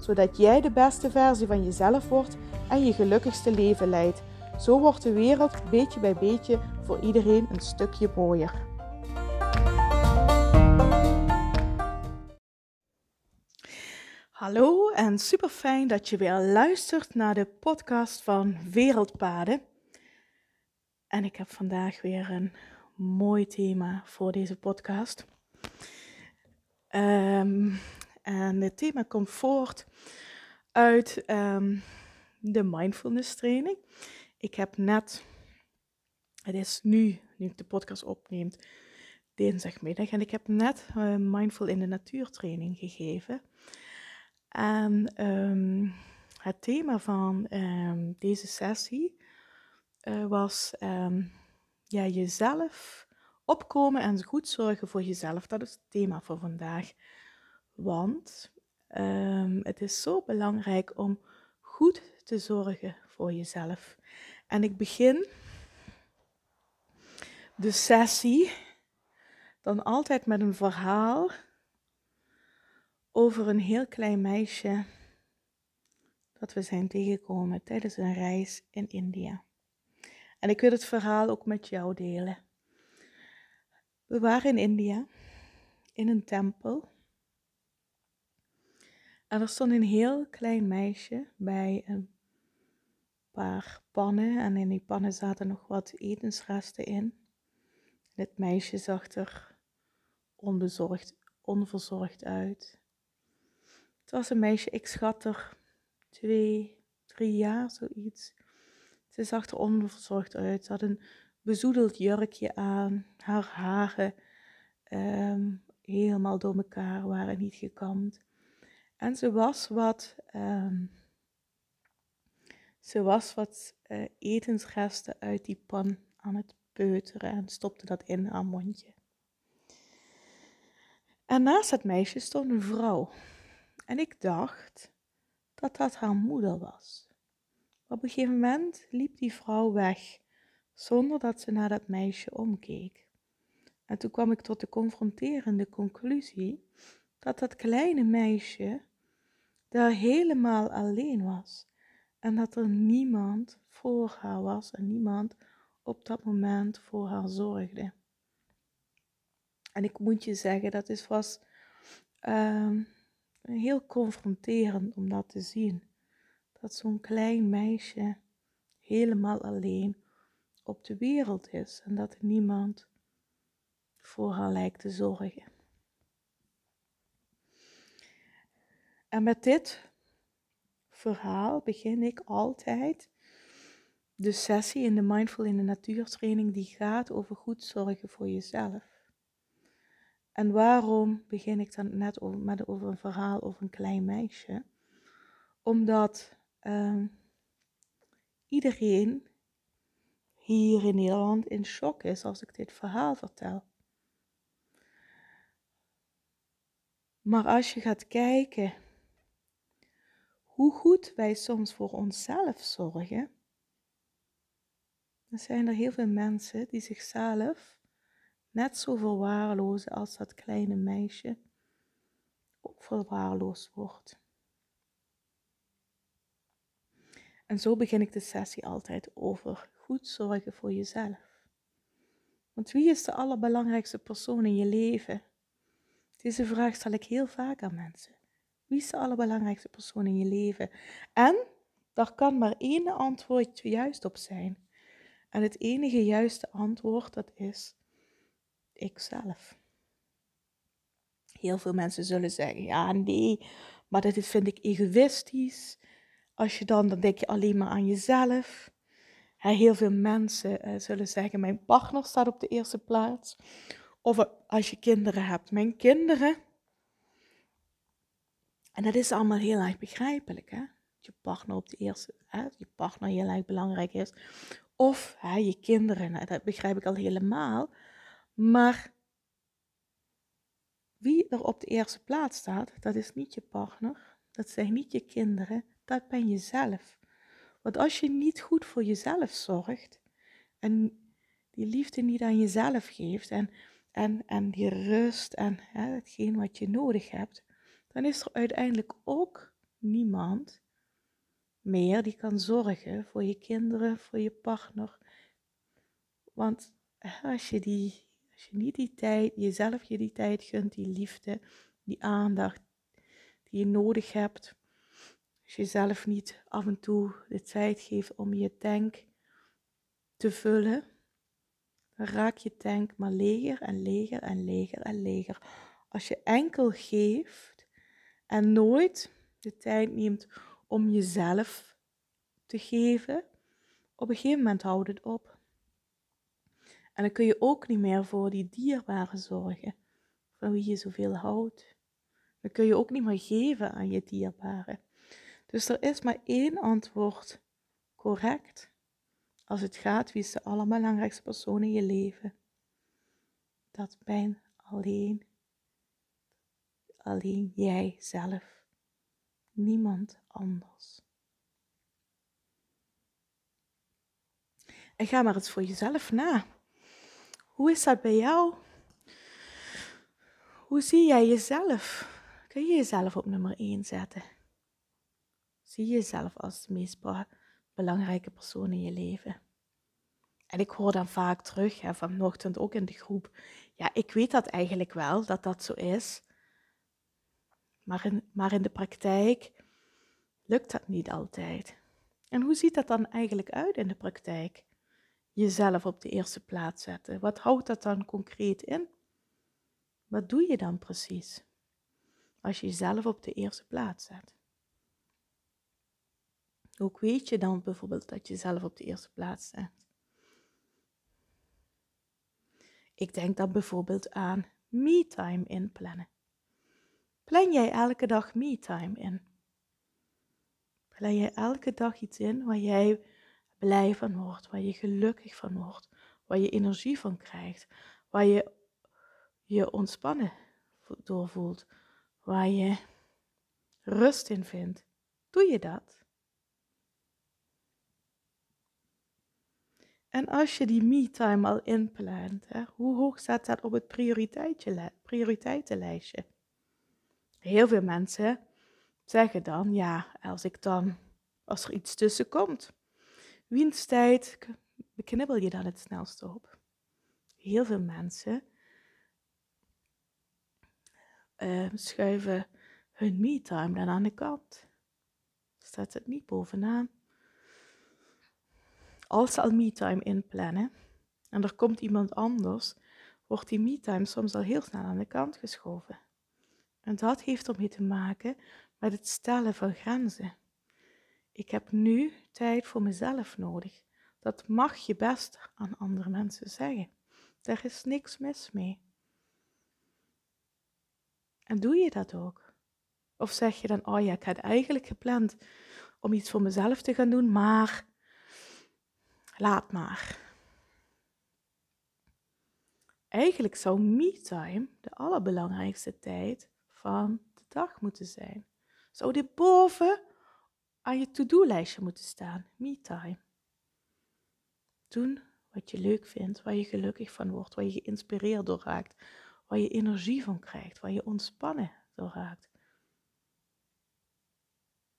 zodat jij de beste versie van jezelf wordt en je gelukkigste leven leidt. Zo wordt de wereld beetje bij beetje voor iedereen een stukje mooier. Hallo en super fijn dat je weer luistert naar de podcast van Wereldpaden. En ik heb vandaag weer een mooi thema voor deze podcast. Um, en het thema komt voort uit ehm, de mindfulness training. Ik heb net, het is nu, nu ik de podcast opneem, dinsdagmiddag. En ik heb net uh, mindful in de natuur training gegeven. En ehm, het thema van um, deze sessie uh, was ja, jezelf opkomen en goed zorgen voor jezelf. Dat is het thema voor vandaag. Want um, het is zo belangrijk om goed te zorgen voor jezelf. En ik begin de sessie dan altijd met een verhaal over een heel klein meisje dat we zijn tegengekomen tijdens een reis in India. En ik wil het verhaal ook met jou delen. We waren in India, in een tempel. En er stond een heel klein meisje bij een paar pannen. En in die pannen zaten nog wat etensresten in. Het meisje zag er onbezorgd, onverzorgd uit. Het was een meisje, ik schat er twee, drie jaar, zoiets. Ze zag er onverzorgd uit. Ze had een bezoedeld jurkje aan. Haar haren ehm, helemaal door elkaar waren niet gekamd. En ze was wat, um, ze was wat uh, etensresten uit die pan aan het peuteren en stopte dat in haar mondje. En naast het meisje stond een vrouw. En ik dacht dat dat haar moeder was. Op een gegeven moment liep die vrouw weg, zonder dat ze naar dat meisje omkeek. En toen kwam ik tot de confronterende conclusie dat dat kleine meisje daar helemaal alleen was. En dat er niemand voor haar was en niemand op dat moment voor haar zorgde. En ik moet je zeggen, dat is, was um, heel confronterend om dat te zien. Dat zo'n klein meisje helemaal alleen op de wereld is en dat er niemand voor haar lijkt te zorgen. En met dit verhaal begin ik altijd de sessie in de Mindful in de Natuurtraining die gaat over goed zorgen voor jezelf. En waarom begin ik dan net over, met over een verhaal over een klein meisje? Omdat uh, iedereen hier in Nederland in shock is als ik dit verhaal vertel. Maar als je gaat kijken hoe goed wij soms voor onszelf zorgen, dan zijn er heel veel mensen die zichzelf net zo verwaarlozen als dat kleine meisje ook verwaarloosd wordt. En zo begin ik de sessie altijd over goed zorgen voor jezelf. Want wie is de allerbelangrijkste persoon in je leven? Deze vraag stel ik heel vaak aan mensen. Wie is de allerbelangrijkste persoon in je leven? En daar kan maar één antwoord juist op zijn. En het enige juiste antwoord dat is ikzelf. Heel veel mensen zullen zeggen, ja nee, maar dat vind ik egoïstisch. Als je dan, dan denk je alleen maar aan jezelf. Heel veel mensen uh, zullen zeggen, mijn partner staat op de eerste plaats. Of als je kinderen hebt, mijn kinderen en dat is allemaal heel erg begrijpelijk, hè? je partner op de eerste, hè, je partner heel erg belangrijk is. Of hè, je kinderen, dat begrijp ik al helemaal. Maar wie er op de eerste plaats staat, dat is niet je partner, dat zijn niet je kinderen, dat ben je zelf. Want als je niet goed voor jezelf zorgt en die liefde niet aan jezelf geeft en, en, en die rust en hè, hetgeen wat je nodig hebt, dan is er uiteindelijk ook niemand meer die kan zorgen voor je kinderen, voor je partner. Want als je, die, als je niet die tijd, jezelf je die tijd gunt, die liefde, die aandacht die je nodig hebt, als je zelf niet af en toe de tijd geeft om je tank te vullen, dan raak je tank maar leger en leger en leger en leger. Als je enkel geeft en nooit de tijd neemt om jezelf te geven, op een gegeven moment houdt het op. En dan kun je ook niet meer voor die dierbaren zorgen, van wie je zoveel houdt. Dan kun je ook niet meer geven aan je dierbaren. Dus er is maar één antwoord correct als het gaat wie is de allerbelangrijkste persoon in je leven. Dat ben alleen, alleen jij zelf, niemand anders. En ga maar eens voor jezelf na. Hoe is dat bij jou? Hoe zie jij jezelf? Kun je jezelf op nummer 1 zetten? Zie je jezelf als de meest belangrijke persoon in je leven? En ik hoor dan vaak terug, hè, vanochtend ook in de groep, ja, ik weet dat eigenlijk wel, dat dat zo is. Maar in, maar in de praktijk lukt dat niet altijd. En hoe ziet dat dan eigenlijk uit in de praktijk? Jezelf op de eerste plaats zetten. Wat houdt dat dan concreet in? Wat doe je dan precies? Als je jezelf op de eerste plaats zet. Hoe weet je dan bijvoorbeeld dat je jezelf op de eerste plaats zet? Ik denk dan bijvoorbeeld aan me-time inplannen. Plan jij elke dag me-time in? Plan jij elke dag iets in waar jij blij van wordt, waar je gelukkig van wordt, waar je energie van krijgt, waar je je ontspannen doorvoelt, waar je rust in vindt? Doe je dat? En als je die me-time al inplant, hè, hoe hoog staat dat op het prioriteitenlijstje? Heel veel mensen zeggen dan, ja, als ik dan, als er iets tussen komt, wiens tijd beknibbel je dan het snelst op? Heel veel mensen uh, schuiven hun me-time dan aan de kant. Staat het niet bovenaan als ze al me-time inplannen en er komt iemand anders, wordt die me-time soms al heel snel aan de kant geschoven. En dat heeft ermee te maken met het stellen van grenzen. Ik heb nu tijd voor mezelf nodig. Dat mag je best aan andere mensen zeggen. Daar is niks mis mee. En doe je dat ook? Of zeg je dan, oh ja, ik had eigenlijk gepland om iets voor mezelf te gaan doen, maar laat maar. Eigenlijk zou me-time de allerbelangrijkste tijd van de dag moeten zijn. Zou dit boven aan je to-do-lijstje moeten staan, me-time. Doen wat je leuk vindt, waar je gelukkig van wordt, waar je geïnspireerd door raakt, waar je energie van krijgt, waar je ontspannen door raakt.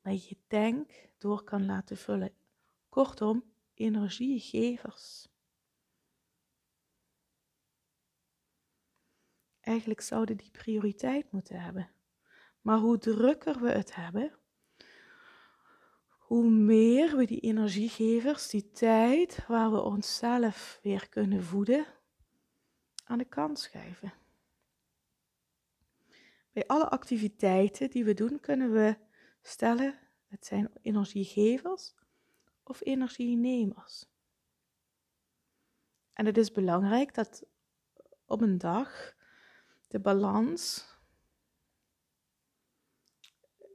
Waar je je tank door kan laten vullen. Kortom, energiegevers. Eigenlijk zouden die prioriteit moeten hebben. Maar hoe drukker we het hebben, hoe meer we die energiegevers, die tijd waar we onszelf weer kunnen voeden, aan de kant schuiven. Bij alle activiteiten die we doen, kunnen we stellen, het zijn energiegevers of energienemers. En het is belangrijk dat op een dag de balans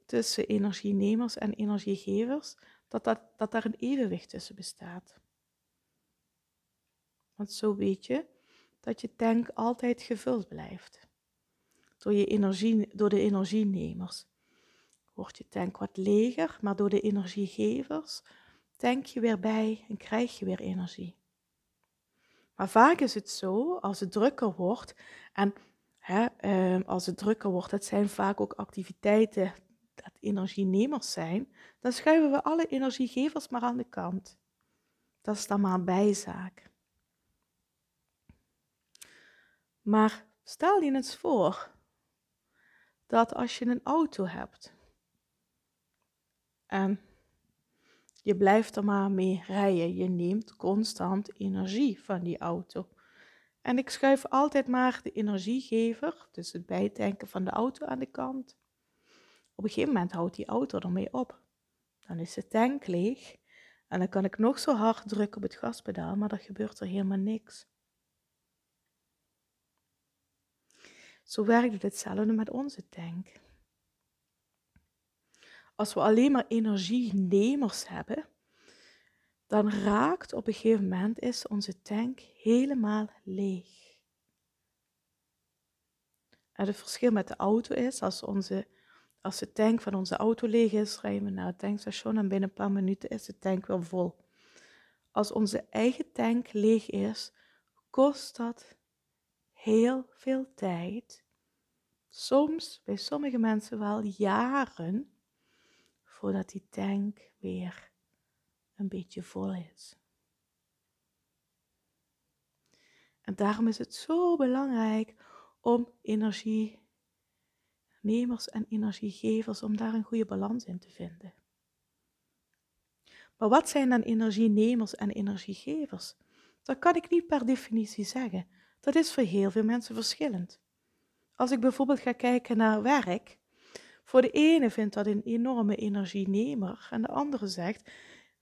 tussen energienemers en energiegevers, dat, dat, dat daar een evenwicht tussen bestaat. Want zo weet je dat je tank altijd gevuld blijft. Door, je energie, door de energienemers wordt je tank wat leger, maar door de energiegevers tank je weer bij en krijg je weer energie. Maar vaak is het zo, als het drukker wordt, en hè, eh, als het drukker wordt, dat zijn vaak ook activiteiten dat energienemers zijn, dan schuiven we alle energiegevers maar aan de kant. Dat is dan maar een bijzaak. Maar stel je eens voor dat als je een auto hebt en je blijft er maar mee rijden, je neemt constant energie van die auto. En ik schuif altijd maar de energiegever, dus het bijtanken van de auto aan de kant. Op een gegeven moment houdt die auto ermee op. Dan is de tank leeg en dan kan ik nog zo hard drukken op het gaspedaal, maar er gebeurt er helemaal niks. Zo werkt het hetzelfde met onze tank. Als we alleen maar energienemers hebben, dan raakt op een gegeven moment is onze tank helemaal leeg. En het verschil met de auto is, als, onze, als de tank van onze auto leeg is, rijden we naar het tankstation en binnen een paar minuten is de tank weer vol. Als onze eigen tank leeg is, kost dat heel veel tijd. Soms bij sommige mensen wel jaren voordat die tank weer een beetje vol is. En daarom is het zo belangrijk om energienemers en energiegevers, om daar een goede balans in te vinden. Maar wat zijn dan energienemers en energiegevers? Dat kan ik niet per definitie zeggen. Dat is voor heel veel mensen verschillend. Als ik bijvoorbeeld ga kijken naar werk, voor de ene vindt dat een enorme energienemer en de andere zegt,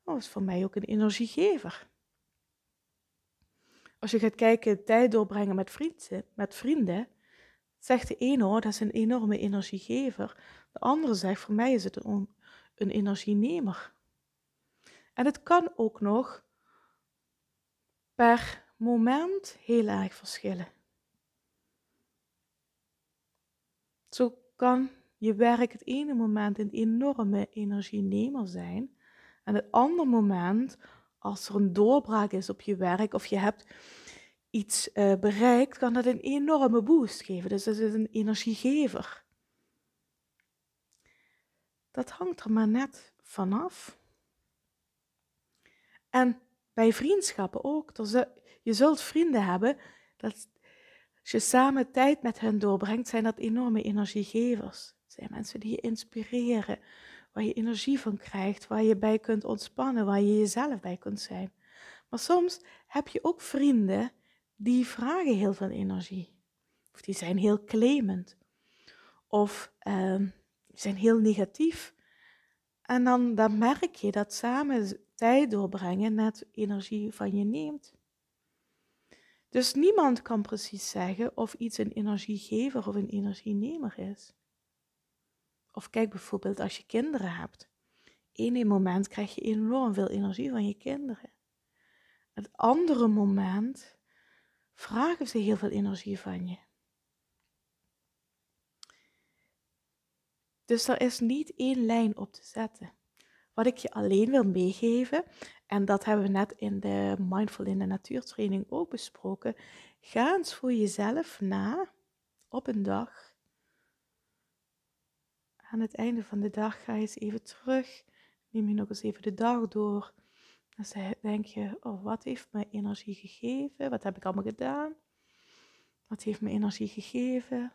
oh, is voor mij ook een energiegever. Als je gaat kijken, tijd doorbrengen met vrienden, met vrienden zegt de ene, oh, dat is een enorme energiegever. De andere zegt, voor mij is het een, een energienemer. En het kan ook nog per moment heel erg verschillen. Zo kan je werk het ene moment een enorme energienemer zijn en het andere moment, als er een doorbraak is op je werk of je hebt iets uh, bereikt, kan dat een enorme boost geven. Dus dat is een energiegever. Dat hangt er maar net vanaf. En bij vriendschappen ook. Je zult vrienden hebben dat als je samen tijd met hen doorbrengt, zijn dat enorme energiegevers. Het zijn mensen die je inspireren, waar je energie van krijgt, waar je bij kunt ontspannen, waar je jezelf bij kunt zijn. Maar soms heb je ook vrienden die vragen heel veel energie. Of die zijn heel claimend. Of uh, zijn heel negatief. En dan, dan merk je dat samen tijd doorbrengen net energie van je neemt. Dus niemand kan precies zeggen of iets een energiegever of een energienemer is. Of kijk bijvoorbeeld als je kinderen hebt. In een moment krijg je enorm veel energie van je kinderen. Het andere moment vragen ze heel veel energie van je. Dus er is niet één lijn op te zetten. Wat ik je alleen wil meegeven, en dat hebben we net in de Mindful in de Natuurtraining ook besproken, ga eens voor jezelf na op een dag aan het einde van de dag ga je eens even terug. Neem je nog eens even de dag door. Dan denk je, oh, wat heeft mij energie gegeven? Wat heb ik allemaal gedaan? Wat heeft me energie gegeven?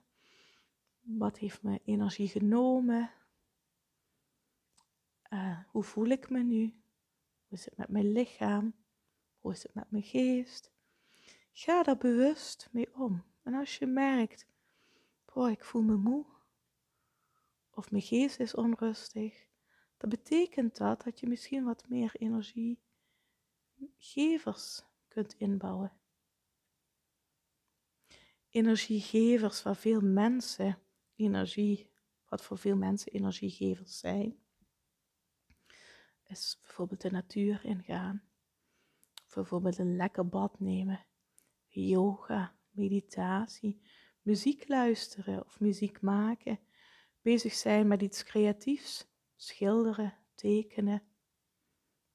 Wat heeft me energie genomen? Uh, hoe voel ik me nu? Hoe is het met mijn lichaam? Hoe is het met mijn geest? Ga daar bewust mee om. En als je merkt, boah, ik voel me moe, of mijn geest is onrustig, dan betekent dat dat je misschien wat meer energiegevers kunt inbouwen. Energiegevers waar veel mensen energie wat voor veel mensen energiegevers zijn, is bijvoorbeeld de natuur ingaan. Bijvoorbeeld een lekker bad nemen, yoga, meditatie, muziek luisteren of muziek maken, bezig zijn met iets creatiefs, schilderen, tekenen,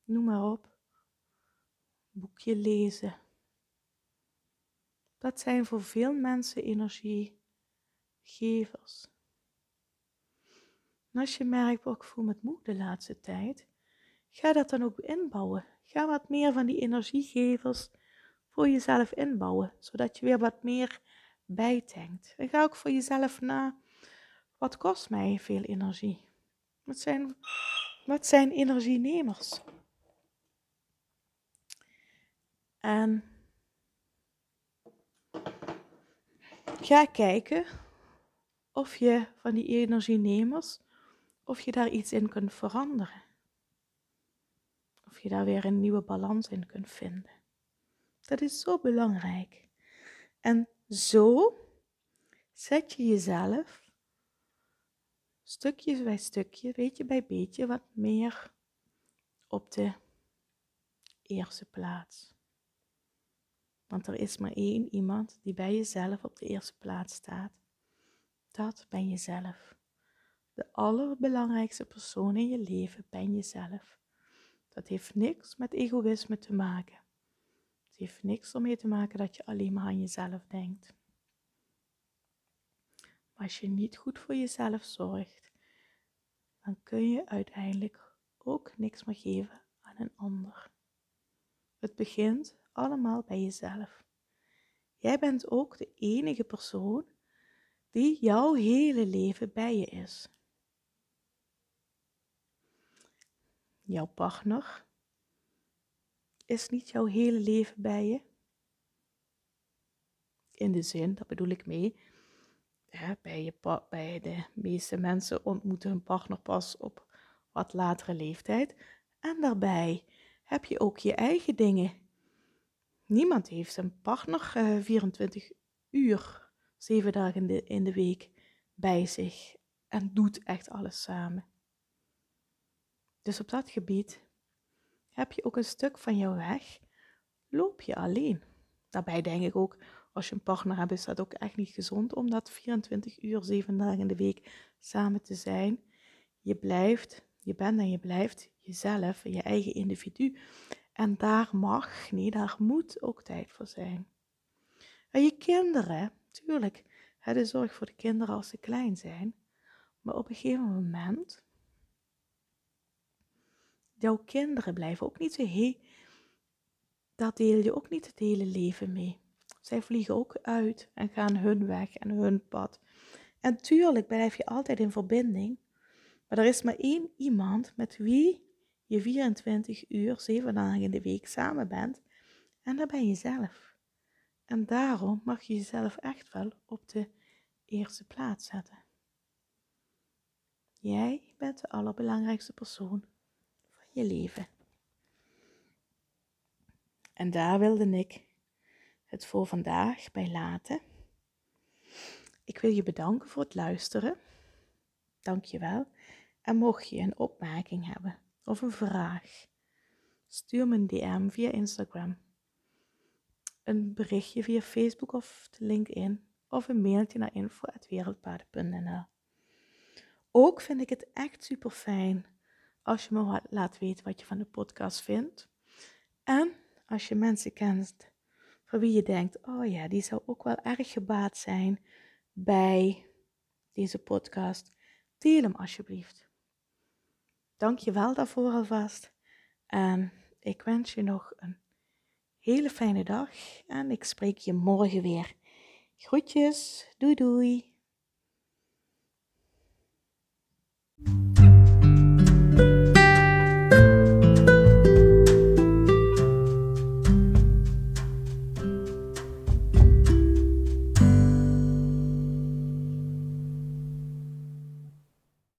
noem maar op, boekje lezen. Dat zijn voor veel mensen energiegevers. En als je merkt, ik voel me moe de laatste tijd, ga dat dan ook inbouwen. Ga wat meer van die energiegevers voor jezelf inbouwen, zodat je weer wat meer bijtankt. En ga ook voor jezelf na, wat kost mij veel energie? Wat zijn, wat zijn energienemers? En ga kijken of je van die energienemers, of je daar iets in kunt veranderen. Of je daar weer een nieuwe balans in kunt vinden. Dat is zo belangrijk. En zo zet je jezelf stukje bij stukje, beetje bij beetje, wat meer op de eerste plaats. Want er is maar één iemand die bij jezelf op de eerste plaats staat. Dat ben jezelf. De allerbelangrijkste persoon in je leven ben jezelf. Dat heeft niks met egoïsme te maken. Het heeft niks ermee te maken dat je alleen maar aan jezelf denkt. Als je niet goed voor jezelf zorgt, dan kun je uiteindelijk ook niks meer geven aan een ander. Het begint allemaal bij jezelf. Jij bent ook de enige persoon die jouw hele leven bij je is. Jouw partner is niet jouw hele leven bij je. In de zin, dat bedoel ik mee, bij, je, de meeste mensen ontmoeten hun partner pas op wat latere leeftijd. En daarbij heb je ook je eigen dingen Niemand heeft een partner uh, eh, 24 uur, 7 dagen in de, in de week bij zich en doet echt alles samen. Dus op dat gebied heb je ook een stuk van jouw weg, loop je alleen. Daarbij denk ik ook, als je een partner hebt, is dat ook echt niet gezond om dat 24 uur, 7 dagen in de week samen te zijn. Je blijft, je bent en je blijft jezelf, je eigen individu. En daar mag, nee, daar moet ook tijd voor zijn. En je kinderen, tuurlijk, de zorg voor de kinderen als ze klein zijn. Maar op een gegeven moment, jouw kinderen blijven ook niet zo heel, dat deel je ook niet het hele leven mee. Zij vliegen ook uit en gaan hun weg en hun pad. En tuurlijk blijf je altijd in verbinding. Maar er is maar één iemand met wie je 24 uur, 7 dagen in de week samen bent. En dat ben je zelf. En daarom mag je jezelf echt wel op de eerste plaats zetten. Jij bent de allerbelangrijkste persoon van je leven. En daar wilde ik het voor vandaag bij laten. Ik wil je bedanken voor het luisteren. Dank je wel. En mocht je een opmerking hebben of een vraag, stuur me een DM via Instagram, een berichtje via Facebook of LinkedIn of een mailtje naar info.wereldpaden.nl. Ook vind ik het echt super fijn als je me laat weten wat je van de podcast vindt. En als je mensen kent van wie je denkt, oh ja, die zou ook wel erg gebaat zijn bij deze podcast, deel hem alsjeblieft. Dank je wel daarvoor alvast. En ik wens je nog een hele fijne dag en ik spreek je morgen weer. Groetjes, doei doei.